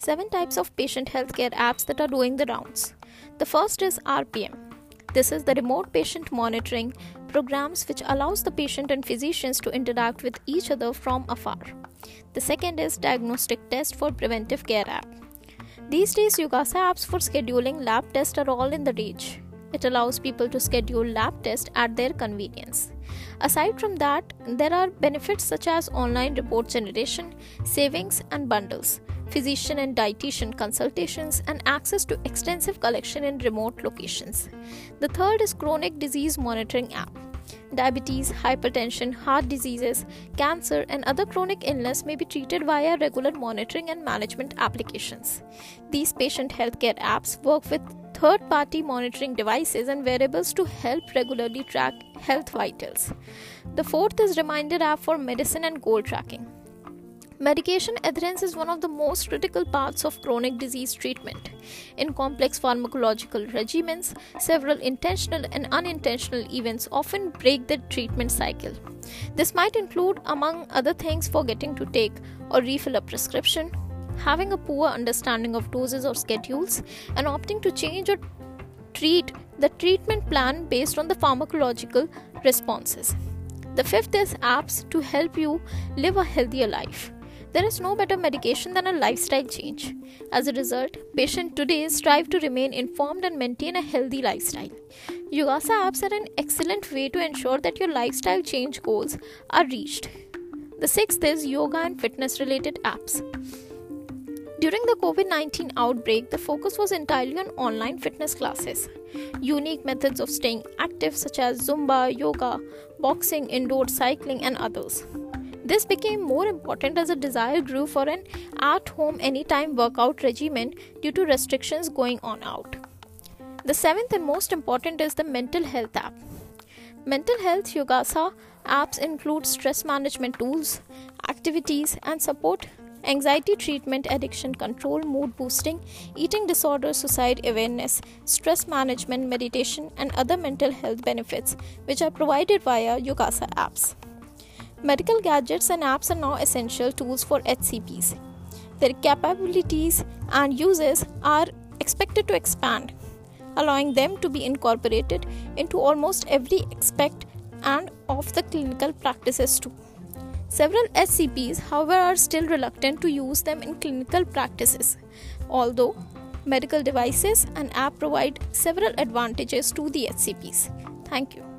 seven types of patient healthcare apps that are doing the rounds. The first is RPM. This is the remote patient monitoring programs which allows the patient and physicians to interact with each other from afar. The second is diagnostic test for preventive care app. These days Yugasa apps for scheduling lab tests are all in the rage. It allows people to schedule lab tests at their convenience. Aside from that, there are benefits such as online report generation, savings and bundles, physician and dietitian consultations, and access to extensive collection in remote locations. The third is chronic disease monitoring app. Diabetes, hypertension, heart diseases, cancer, and other chronic illness may be treated via regular monitoring and management applications. These patient healthcare apps work with third party monitoring devices and wearables to help regularly track health vitals. The fourth is Reminder app for medicine and goal tracking. Medication adherence is one of the most critical parts of chronic disease treatment. In complex pharmacological regimens, several intentional and unintentional events often break the treatment cycle. This might include, among other things, forgetting to take or refill a prescription, having a poor understanding of doses or schedules, and opting to change or treat the treatment plan based on the pharmacological responses. The fifth is apps to help you live a healthier life. There is no better medication than a lifestyle change. As a result, patients today strive to remain informed and maintain a healthy lifestyle. Yugasa apps are an excellent way to ensure that your lifestyle change goals are reached. The sixth is yoga and fitness related apps. During the COVID 19 outbreak, the focus was entirely on online fitness classes. Unique methods of staying active, such as Zumba, yoga, boxing, indoor cycling, and others. This became more important as a desire grew for an at home anytime workout regimen due to restrictions going on out. The seventh and most important is the mental health app. Mental health Yugasa apps include stress management tools, activities, and support anxiety treatment, addiction control, mood boosting, eating disorder, suicide awareness, stress management, meditation, and other mental health benefits, which are provided via Yugasa apps. Medical gadgets and apps are now essential tools for HCPs. Their capabilities and uses are expected to expand, allowing them to be incorporated into almost every aspect and of the clinical practices too. Several HCPs, however, are still reluctant to use them in clinical practices, although medical devices and app provide several advantages to the HCPs. Thank you.